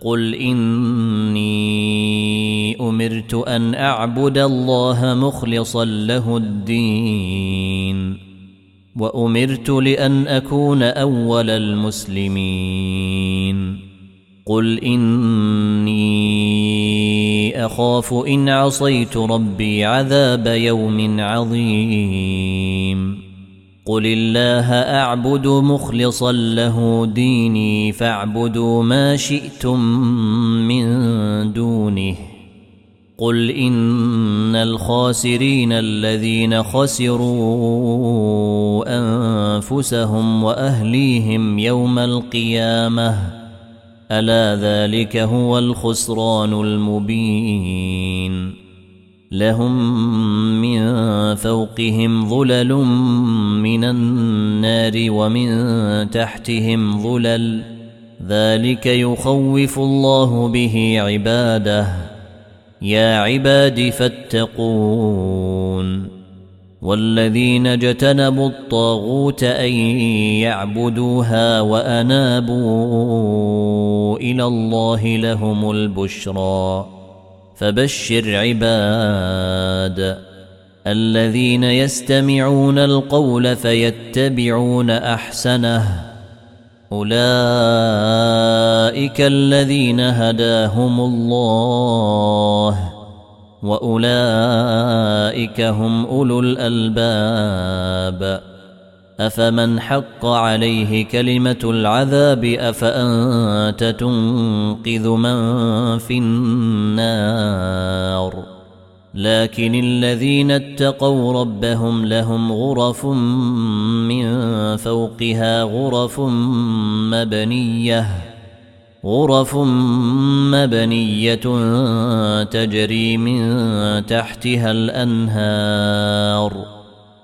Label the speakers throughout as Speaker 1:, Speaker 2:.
Speaker 1: قل إني أمرت أن أعبد الله مخلصا له الدين وأمرت لأن أكون أول المسلمين قل إني أخاف إن عصيت ربي عذاب يوم عظيم قل الله اعبد مخلصا له ديني فاعبدوا ما شئتم من دونه قل ان الخاسرين الذين خسروا انفسهم واهليهم يوم القيامه الا ذلك هو الخسران المبين لهم من فوقهم ظلل من النار ومن تحتهم ظلل. ذلك يخوف الله به عباده. يا عباد فاتقون. والذين اجتنبوا الطاغوت أن يعبدوها وأنابوا إلى الله لهم البشرى. فبشر عباد الذين يستمعون القول فيتبعون أحسنه. أولئك الذين هداهم الله وأولئك هم أولو الألباب. أفمن حق عليه كلمة العذاب أفأنت تنقذ من في النار؟ لكن الذين اتقوا ربهم لهم غرف من فوقها غرف مبنية غرف مبنية تجري من تحتها الأنهار.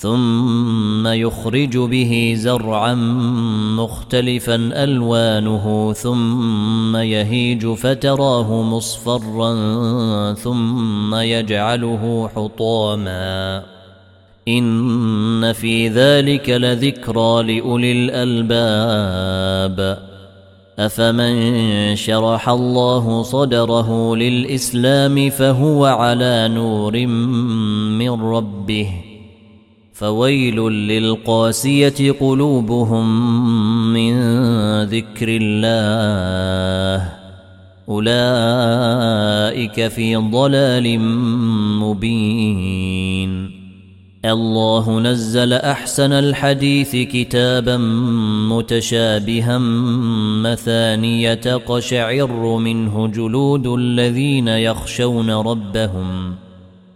Speaker 1: ثم يخرج به زرعا مختلفا ألوانه ثم يهيج فتراه مصفرا ثم يجعله حطاما. إن في ذلك لذكرى لأولي الألباب. أفمن شرح الله صدره للإسلام فهو على نور من ربه. فويل للقاسية قلوبهم من ذكر الله. أولئك في ضلال مبين. الله نزل أحسن الحديث كتابا متشابها مثانية قشعر منه جلود الذين يخشون ربهم.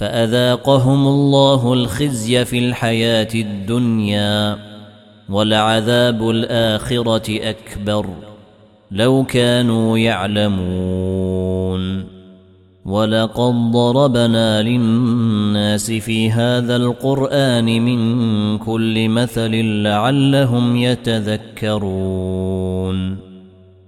Speaker 1: فأذاقهم الله الخزي في الحياة الدنيا ولعذاب الآخرة أكبر لو كانوا يعلمون ولقد ضربنا للناس في هذا القرآن من كل مثل لعلهم يتذكرون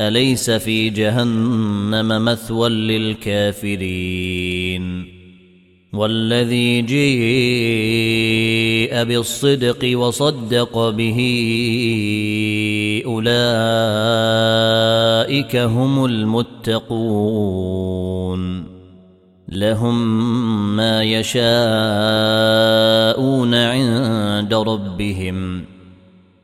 Speaker 1: أليس في جهنم مثوى للكافرين؟ والذي جيء بالصدق وصدق به أولئك هم المتقون. لهم ما يشاءون عند ربهم.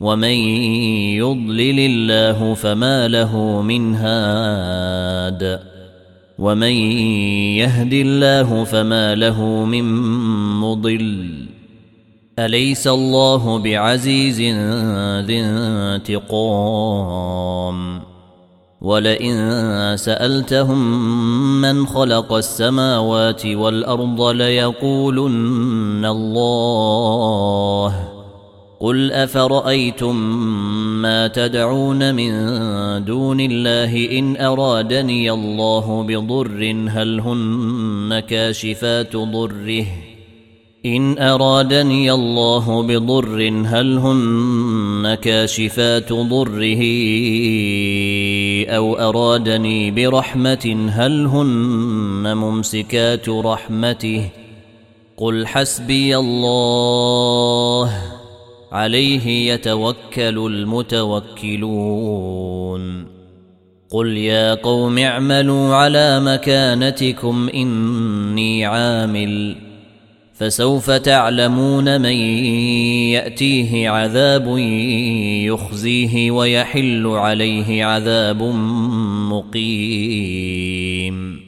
Speaker 1: ومن يضلل الله فما له من هاد ومن يهد الله فما له من مضل اليس الله بعزيز ذي انتقام ولئن سالتهم من خلق السماوات والارض ليقولن الله قل افرايتم ما تدعون من دون الله ان ارادني الله بضر هل هن كاشفات ضره؟ ان ارادني الله بضر هل هن كاشفات ضره؟ أو ارادني برحمه هل هن ممسكات رحمته؟ قل حسبي الله عليه يتوكل المتوكلون. قل يا قوم اعملوا على مكانتكم إني عامل. فسوف تعلمون من يأتيه عذاب يخزيه ويحل عليه عذاب مقيم.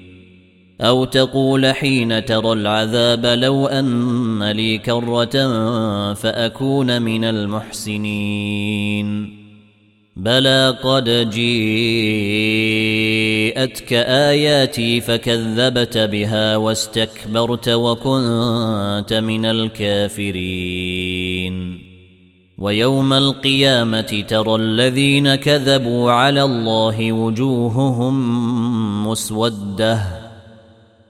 Speaker 1: أو تقول حين ترى العذاب لو أن لي كرة فأكون من المحسنين. بلى قد جيءتك آياتي فكذبت بها واستكبرت وكنت من الكافرين. ويوم القيامة ترى الذين كذبوا على الله وجوههم مسودة.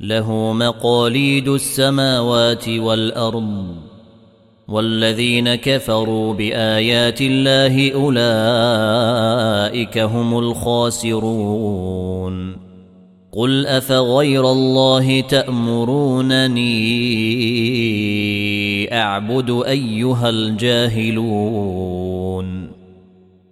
Speaker 1: له مقاليد السماوات والأرض والذين كفروا بآيات الله أولئك هم الخاسرون. قل أفغير الله تأمرونني أعبد أيها الجاهلون؟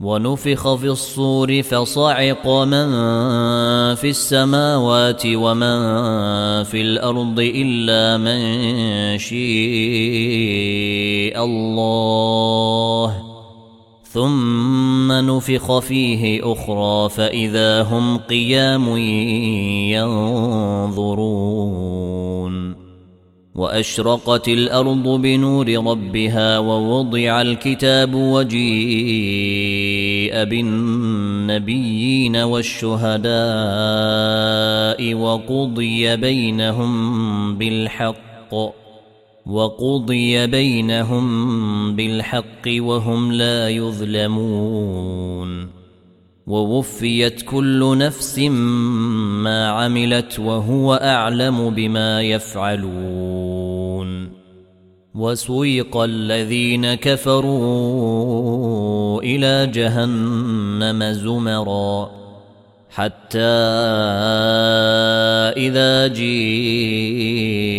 Speaker 1: ونفخ في الصور فصعق من في السماوات ومن في الأرض إلا من شيء الله. ثم نفخ فيه أخرى فإذا هم قيام ينظرون. وأشرقت الأرض بنور ربها ووضع الكتاب وجيء بالنبيين والشهداء وقضي بينهم بالحق وقضي بينهم بالحق وهم لا يظلمون. ووفيت كل نفس ما عملت وهو أعلم بما يفعلون. وسويق الذين كفروا إلى جهنم زمرا. حتى إذا جيء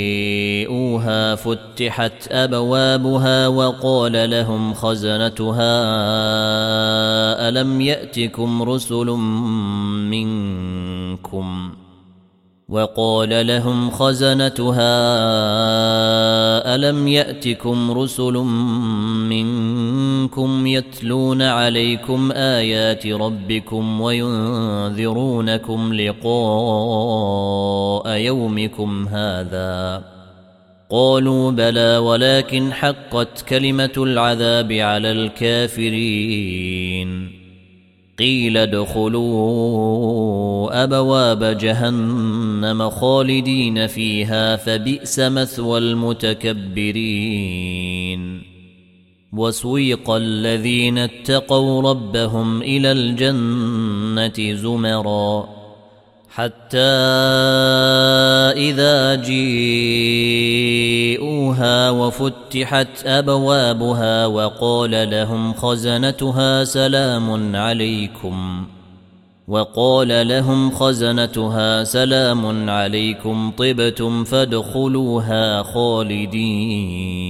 Speaker 1: فاتحوها فتحت أبوابها وقال لهم خزنتها ألم يأتكم رسل منكم؟ وقال لهم خزنتها ألم يأتكم رسل منكم يتلون عليكم آيات ربكم وينذرونكم لقاء يومكم هذا قالوا بلى ولكن حقت كلمة العذاب على الكافرين قيل ادخلوا أبواب جهنم خالدين فيها فبئس مثوى المتكبرين. وسويق الذين اتقوا ربهم إلى الجنة زمرًا. حتى إذا جيءوها وفتحت أبوابها وقال لهم خزنتها سلام عليكم. وقال لهم خزنتها سلام عليكم طبتم فادخلوها خالدين.